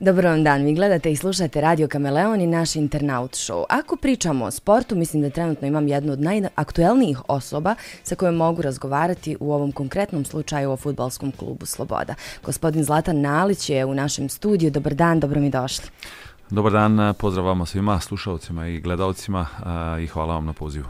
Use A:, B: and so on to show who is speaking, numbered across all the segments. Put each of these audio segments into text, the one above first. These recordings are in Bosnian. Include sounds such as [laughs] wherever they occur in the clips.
A: Dobro vam dan, vi gledate i slušate Radio Kameleon i naš internaut show. Ako pričamo o sportu, mislim da trenutno imam jednu od najaktuelnijih osoba sa kojom mogu razgovarati u ovom konkretnom slučaju o futbalskom klubu Sloboda. Gospodin Zlatan Nalić je u našem studiju. Dobar dan, dobro mi došli.
B: Dobar dan, pozdravamo svima, slušalcima i gledalcima i hvala vam na pozivu.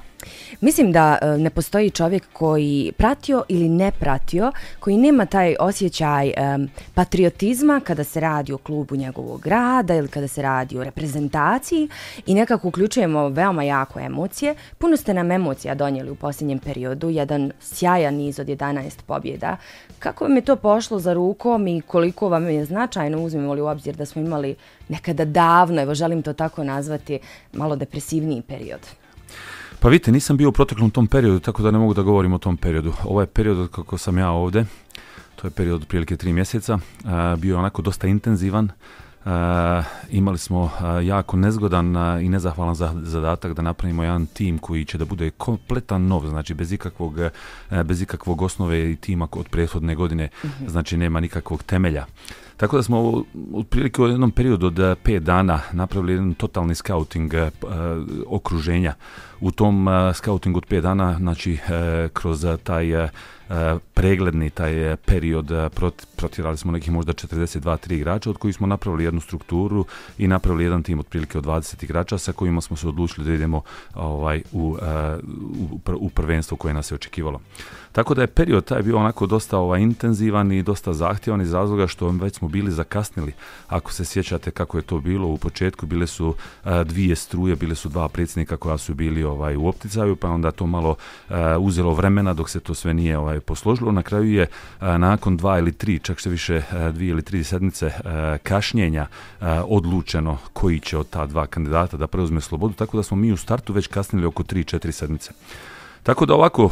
A: Mislim da e, ne postoji čovjek koji pratio ili ne pratio, koji nema taj osjećaj um, patriotizma kada se radi o klubu njegovog grada ili kada se radi o reprezentaciji i nekako uključujemo veoma jako emocije. Puno ste nam emocija donijeli u posljednjem periodu, jedan sjajan niz od 11 pobjeda. Kako vam je to pošlo za rukom i koliko vam je značajno, uzmemo li u obzir da smo imali nekada davno, evo želim to tako nazvati, malo depresivniji period?
B: Pa vidite, nisam bio u proteklom tom periodu, tako da ne mogu da govorim o tom periodu. Ovo je period kako sam ja ovde, to je period od prilike tri mjeseca, bio je onako dosta intenzivan, imali smo jako nezgodan i nezahvalan zadatak da napravimo jedan tim koji će da bude kompletan nov, znači bez ikakvog, bez ikakvog osnove i tima od prethodne godine, mhm. znači nema nikakvog temelja. Tako da smo u, otprilike u jednom periodu od eh, 5 dana napravili jedan totalni scouting e, okruženja. U tom e, scoutingu od 5 dana, znači e, kroz taj e, pregledni taj period prot, protirali smo nekih možda 42-3 igrača od kojih smo napravili jednu strukturu i napravili jedan tim otprilike od 20 igrača sa kojima smo se odlučili da idemo ovaj, u, u, u prvenstvo koje nas je očekivalo. Tako da je period taj bio onako dosta ovaj, intenzivan i dosta zahtjevan iz razloga što već smo bili zakasnili. Ako se sjećate kako je to bilo u početku, bile su a, dvije struje, bile su dva predsjednika koja su bili ovaj u opticaju, pa onda to malo a, uzelo vremena dok se to sve nije ovaj posložilo. Na kraju je a, nakon dva ili tri, čak što više a, dvije ili tri sedmice a, kašnjenja a, odlučeno koji će od ta dva kandidata da preuzme slobodu, tako da smo mi u startu već kasnili oko 3-4 sedmice. Tako da ovako, eh,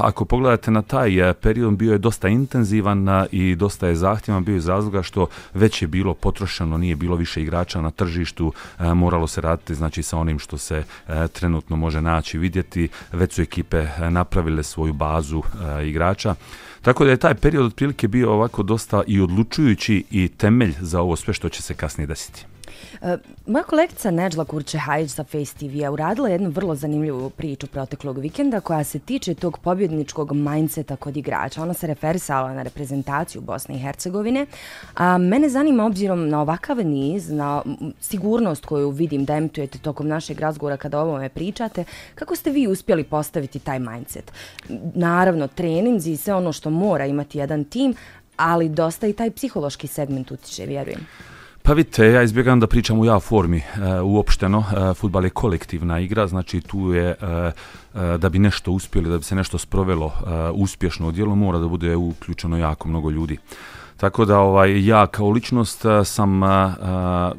B: ako pogledate na taj eh, period, bio je dosta intenzivan eh, i dosta je zahtjevan, bio iz razloga što već je bilo potrošeno, nije bilo više igrača na tržištu, moralo se raditi znači sa onim što se trenutno može naći vidjeti, već su ekipe napravile svoju bazu igrača. Tako da je taj period otprilike bio ovako dosta i odlučujući i temelj za ovo sve što će se kasnije desiti.
A: E, moja kolekcija Neđla Kurče-Hajić sa Face TV-a uradila jednu vrlo zanimljivu priču proteklog vikenda koja se tiče tog pobjedničkog mindseta kod igrača. Ona se referisala na reprezentaciju Bosne i Hercegovine. A mene zanima obzirom na ovakav niz, na sigurnost koju vidim da emitujete tokom našeg razgovora kada o ovome pričate, kako ste vi uspjeli postaviti taj mindset? Naravno, treninzi i sve ono što mora imati jedan tim, ali dosta i taj psihološki segment utiče, vjerujem.
B: Pa vidite, ja izbjegam da pričam u ja formi e, uopšteno. E, futbal je kolektivna igra, znači tu je e, e da bi nešto uspjeli, da bi se nešto sprovelo e, uspješno u dijelu, mora da bude uključeno jako mnogo ljudi. Tako da ovaj ja kao ličnost e, sam a, a,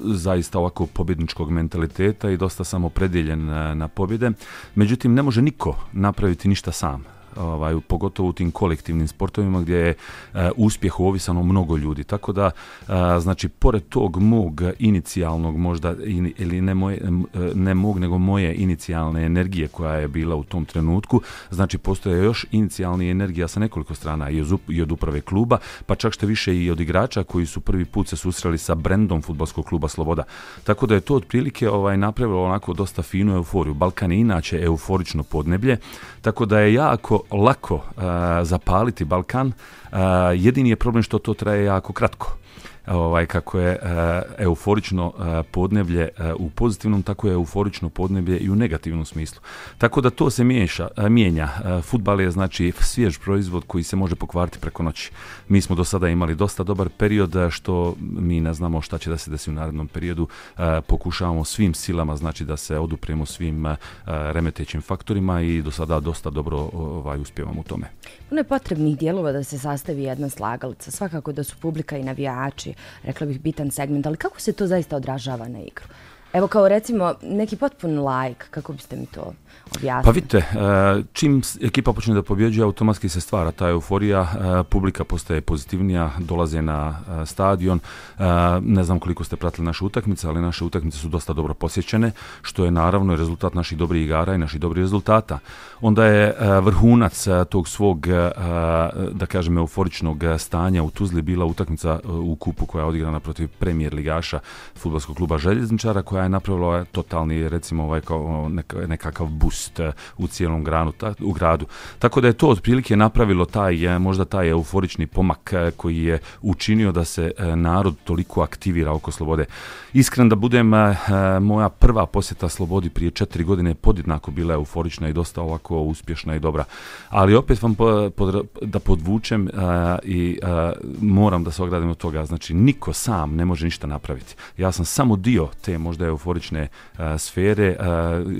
B: zaista ovako pobjedničkog mentaliteta i dosta sam opredjeljen na pobjede. Međutim, ne može niko napraviti ništa sam ovaj, pogotovo u tim kolektivnim sportovima gdje je e, uspjeh ovisan o mnogo ljudi. Tako da, e, znači, pored tog mog inicijalnog možda, in, ili ne, moje, e, ne mog, nego moje inicijalne energije koja je bila u tom trenutku, znači, postoje još inicijalni energija sa nekoliko strana i od, i od uprave kluba, pa čak što više i od igrača koji su prvi put se susreli sa brendom futbolskog kluba Sloboda. Tako da je to otprilike ovaj, napravilo onako dosta finu euforiju. Balkan je inače euforično podneblje, tako da je jako lako uh, zapaliti Balkan. Uh, jedini je problem što to traje jako kratko ovaj kako je uh, euforično uh, podneblje uh, u pozitivnom tako je euforično podneblje i u negativnom smislu. Tako da to se miješa, uh, mijenja. Uh, fudbal je znači svjež proizvod koji se može pokvariti preko noći. Mi smo do sada imali dosta dobar period što mi ne znamo šta će da se desi u narednom periodu. Uh, pokušavamo svim silama znači da se odupremo svim uh, remetećim faktorima i do sada dosta dobro ovaj uspijevamo u tome.
A: Puno je potrebnih dijelova da se sastavi jedna slagalica. Svakako da su publika i navijači rekla bih, bitan segment, ali kako se to zaista odražava na igru? Evo kao recimo neki potpun like, kako biste mi to objasnili?
B: Pa vidite, e, čim ekipa počne da pobjeđuje, automatski se stvara ta euforija, e, publika postaje pozitivnija, dolaze na e, stadion, ne znam koliko ste pratili naše utakmice, ali naše utakmice su dosta dobro posjećene, što je naravno rezultat naših dobrih igara i naših dobrih rezultata. Onda je vrhunac tog svog, da kažem, euforičnog stanja u Tuzli bila utakmica u kupu koja je odigrana protiv premijer ligaša futbolskog kluba Željezničara, koja je napravila ovaj totalni, recimo, ovaj, kao nekakav boost eh, u cijelom granu, ta, u gradu. Tako da je to otprilike napravilo taj, eh, možda taj euforični pomak eh, koji je učinio da se narod toliko aktivira oko slobode. Iskren da budem, moja prva posjeta slobodi prije četiri godine podjednako bila euforična i dosta ovako uspješna i dobra. Ali opet vam da podvučem i moram da se ogradim od toga, znači niko sam ne može ništa napraviti. Ja sam samo dio te možda euforične sfere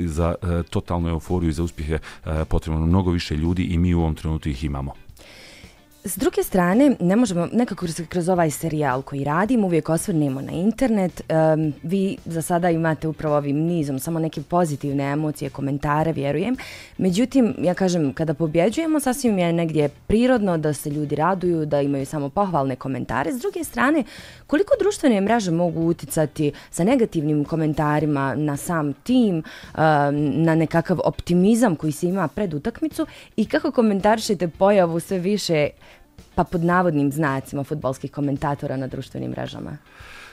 B: za totalno euforiju i za uspjehe e, potrebno mnogo više ljudi i mi u ovom trenutku ih imamo.
A: S druge strane, ne možemo nekako kroz ovaj serijal koji radim, uvijek osvrnemo na internet. Um, vi za sada imate upravo ovim nizom samo neke pozitivne emocije, komentare, vjerujem. Međutim, ja kažem, kada pobjeđujemo, sasvim je negdje prirodno da se ljudi raduju, da imaju samo pohvalne komentare. S druge strane, koliko društvene mreže mogu uticati sa negativnim komentarima na sam tim, um, na nekakav optimizam koji se ima pred utakmicu i kako komentarišete pojavu sve više pa pod navodnim znacima futbalskih komentatora na društvenim mrežama?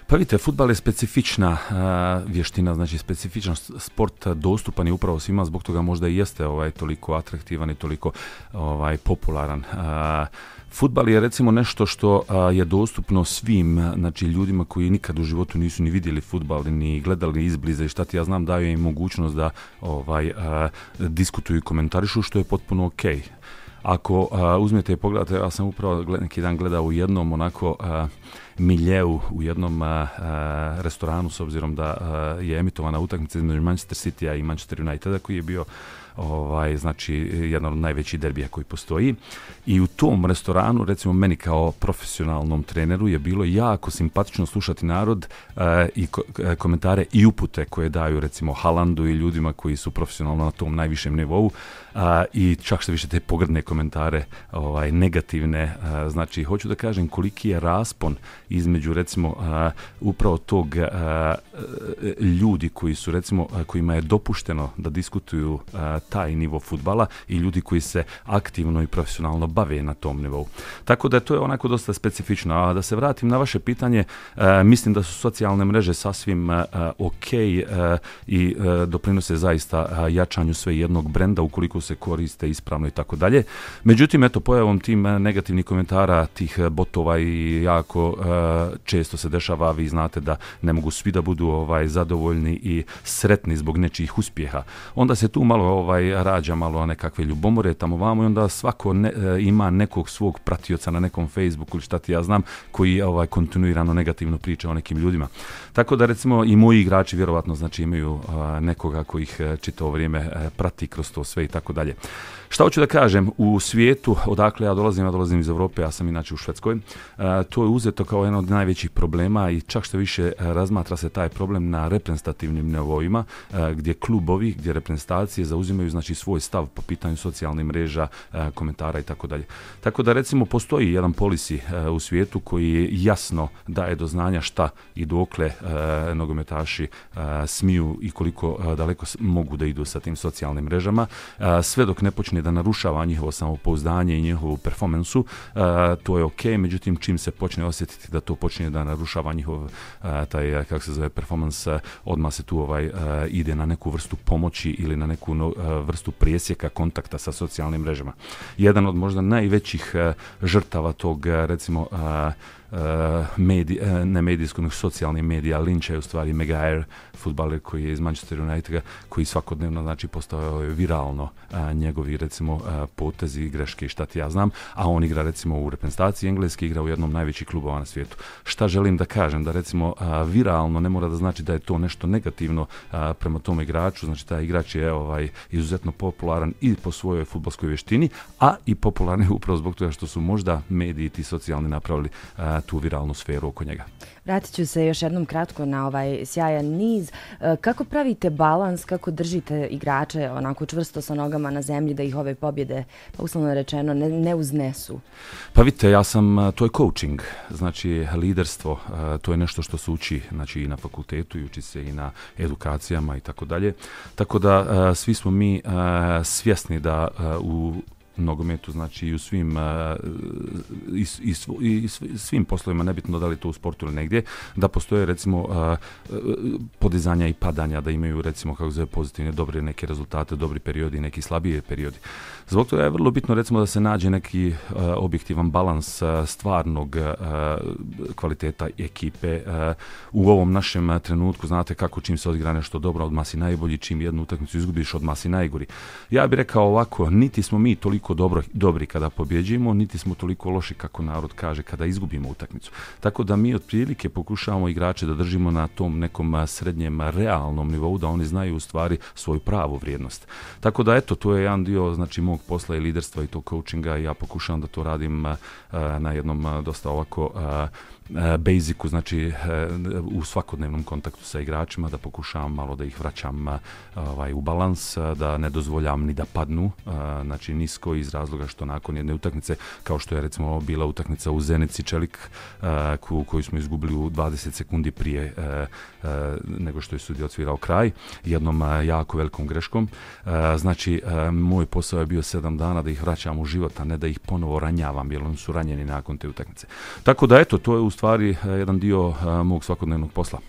B: Pa vidite, futbal je specifična uh, vještina, znači specifičan sport dostupan je upravo svima, zbog toga možda i jeste ovaj toliko atraktivan i toliko ovaj popularan. Uh, Futbal je recimo nešto što a, je dostupno svim znači ljudima koji nikad u životu nisu ni vidjeli futbal ni gledali izbliza i šta ti ja znam daju im mogućnost da ovaj a, diskutuju i komentarišu što je potpuno okej. Okay. Ako a, uzmete i pogledate, ja sam upravo gled, neki dan gledao u jednom onako a, miljeu, u jednom a, a, restoranu, s obzirom da a, je emitovana utakmica između Manchester City-a i Manchester Uniteda, koji je bio ovaj znači jedan od najvećih derbija koji postoji. I u tom restoranu recimo meni kao profesionalnom treneru je bilo jako simpatično slušati narod e, i ko e, komentare i upute koje daju recimo Halandu i ljudima koji su profesionalno na tom najvišem nivou a, i čak što više te pogrdne komentare ovaj negativne a, znači hoću da kažem koliki je raspon između recimo upravo tog ljudi koji su recimo kojima je dopušteno da diskutuju taj nivo futbala i ljudi koji se aktivno i profesionalno bave na tom nivou. Tako da to je onako dosta specifično. A da se vratim na vaše pitanje, mislim da su socijalne mreže sasvim e, ok i doprinose zaista jačanju sve jednog brenda ukoliko se koriste ispravno i tako dalje. Međutim, eto, pojavom tim negativnih komentara tih botova i jako često se dešava, vi znate da ne mogu svi da budu ovaj zadovoljni i sretni zbog nečijih uspjeha. Onda se tu malo ovaj rađa malo nekakve ljubomore tamo vamo i onda svako ne, e, ima nekog svog pratioca na nekom Facebooku ili šta ti ja znam koji ovaj kontinuirano negativno priča o nekim ljudima. Tako da recimo i moji igrači vjerovatno znači imaju a, nekoga koji ih e, čito vrijeme a, prati kroz to sve i tako dalje. Šta hoću da kažem, u svijetu, odakle ja dolazim, ja dolazim iz Evrope, ja sam inače u Švedskoj, to je uzeto kao jedan od najvećih problema i čak što više e, razmatra se taj problem na reprezentativnim nivoima, e, gdje klubovi, gdje reprezentacije zauzimaju znači svoj stav po pitanju socijalnih mreža, e, komentara i tako dalje. Tako da recimo postoji jedan polisi u svijetu koji jasno daje do znanja šta i dokle nogometaši smiju i koliko daleko mogu da idu sa tim socijalnim mrežama, sve dok ne počne da narušava njihovo samopouzdanje i njihovu performansu, to je ok, međutim čim se počne osjetiti da to počne da narušava njihov e, taj, e, kako se zove, performance, e, odmah se tu ovaj ide na neku vrstu pomoći ili na neku vrstu prijesjeka kontakta sa socijalnim mrežama. Jedan od možda najvećih žrtava tog, recimo, uh, medij, uh, ne medijskog, socijalnih medija, Lynch je u stvari Megair, futbaler koji je iz Manchester Uniteda, koji svakodnevno znači postao je viralno a, njegovi recimo a, potezi greške i šta ti ja znam, a on igra recimo u reprezentaciji engleski, igra u jednom najvećih klubova na svijetu. Šta želim da kažem? Da recimo a, viralno ne mora da znači da je to nešto negativno a, prema tom igraču, znači taj igrač je ovaj izuzetno popularan i po svojoj futbolskoj vještini, a i popularan [laughs] je upravo zbog toga što su možda mediji ti socijalni napravili a, tu viralnu sferu oko njega.
A: Vratit ću se još jednom kratko na ovaj sjajan niz. E, kako pravite balans, kako držite igrače onako čvrsto sa nogama na zemlji da ih ove pobjede, pa uslovno rečeno, ne, ne uznesu?
B: Pa vidite, ja sam, to je coaching, znači liderstvo, to je nešto što se uči znači, i na fakultetu i uči se i na edukacijama i tako dalje. Tako da svi smo mi svjesni da u nogometu, znači i u svim, e, i, i, i, i svim poslovima, nebitno da li to u sportu ili negdje, da postoje recimo e, e, podizanja i padanja, da imaju recimo kako zove pozitivne, dobre neke rezultate, dobri periodi, neki slabije periodi. Zbog toga je vrlo bitno recimo da se nađe neki objektivan balans stvarnog kvaliteta ekipe u ovom našem trenutku, znate kako čim se odigra nešto dobro, odmah si najbolji, čim jednu utakmicu izgubiš, odmah si najgori. Ja bih rekao ovako, niti smo mi toliko toliko dobro, dobri kada pobjeđujemo, niti smo toliko loši kako narod kaže kada izgubimo utakmicu. Tako da mi otprilike pokušavamo igrače da držimo na tom nekom srednjem realnom nivou, da oni znaju u stvari svoju pravu vrijednost. Tako da eto, to je jedan dio znači mog posla i liderstva i to coachinga i ja pokušavam da to radim na jednom dosta ovako E, E, basicu, znači e, u svakodnevnom kontaktu sa igračima, da pokušavam malo da ih vraćam e, ovaj, u balans, da ne dozvoljam ni da padnu, znači nisko iz razloga što nakon jedne utakmice, kao što je recimo bila utakmica u Zenici Čelik, koju smo izgubili u 20 sekundi prije nego što je sudi odsvirao kraj, jednom jako velikom greškom. Znači, moj posao je bio sedam dana da ih vraćam u život, a ne da ih ponovo ranjavam, jer oni su ranjeni nakon te utakmice. Tako da, eto, to je u stvari stvari eh, jedan dio eh, mog svakodnevnog posla.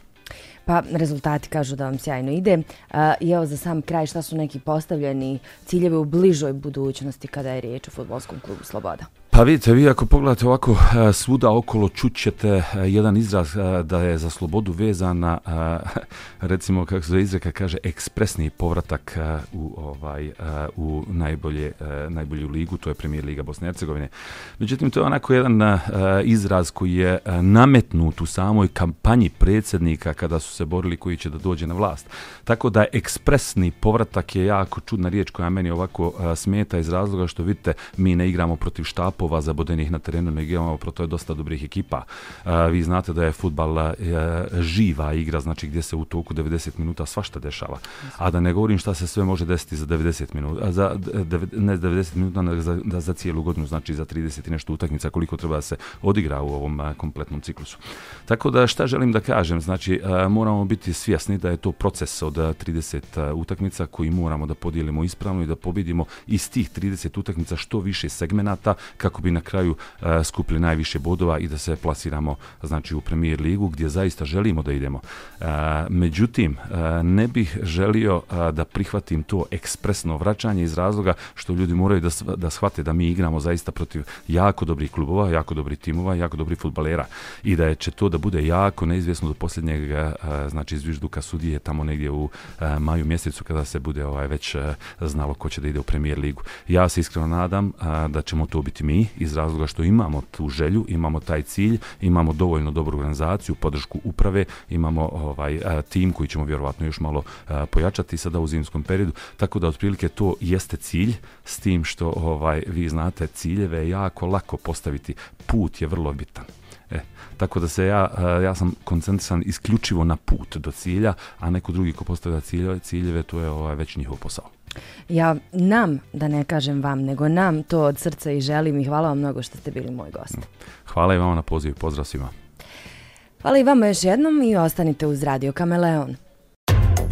A: Pa rezultati kažu da vam sjajno ide. Eh, I evo za sam kraj šta su neki postavljeni ciljevi u bližoj budućnosti kada je riječ o futbolskom klubu Sloboda?
B: Pa vidite, vi ako pogledate ovako eh, svuda okolo čućete eh, jedan izraz eh, da je za slobodu vezana [laughs] recimo kako se izreka kaže ekspresni povratak u ovaj u najbolje najbolju ligu, to je Premijer Liga Bosne i Hercegovine. Međutim to je onako jedan izraz koji je nametnut u samoj kampanji predsjednika kada su se borili koji će da dođe na vlast. Tako da ekspresni povratak je jako čudna riječ koja meni ovako smeta iz razloga što vidite mi ne igramo protiv štapa topova zabodenih na terenu, nego imamo proto je dosta dobrih ekipa. A, vi znate da je futbal a, živa igra, znači gdje se u toku 90 minuta svašta dešava. A da ne govorim šta se sve može desiti za 90 minuta, za, ne 90 minuta, nego za, da, za cijelu godinu, znači za 30 i nešto utakmica, koliko treba da se odigra u ovom a, kompletnom ciklusu. Tako da šta želim da kažem, znači a, moramo biti svjesni da je to proces od 30 utakmica koji moramo da podijelimo ispravno i da pobedimo iz tih 30 utakmica što više segmenata kako kako bi na kraju uh, skupili najviše bodova i da se plasiramo znači u Premier ligu gdje zaista želimo da idemo. E, međutim, e, ne bih želio da prihvatim to ekspresno vraćanje iz razloga što ljudi moraju da, da shvate da mi igramo zaista protiv jako dobrih klubova, jako dobrih timova, jako dobrih futbalera i da će to da bude jako neizvjesno do posljednjeg znači izvižduka sudije tamo negdje u maju mjesecu kada se bude ovaj već znalo ko će da ide u Premier ligu. Ja se iskreno nadam da ćemo to biti mi iz razloga što imamo tu želju, imamo taj cilj, imamo dovoljno dobru organizaciju, podršku uprave, imamo ovaj tim koji ćemo vjerovatno još malo pojačati sada u zimskom periodu, tako da otprilike to jeste cilj s tim što ovaj vi znate ciljeve je jako lako postaviti, put je vrlo bitan. E, tako da se ja, ja sam koncentrisan isključivo na put do cilja, a neko drugi ko postavlja ciljeve, ciljeve to je ovaj, već njihov posao.
A: Ja nam, da ne kažem vam, nego nam to od srca i želim i hvala vam mnogo što ste bili moj gost.
B: Hvala i vama na pozivu, pozdrav svima.
A: Hvala i vama još jednom i ostanite uz Radio Kameleon.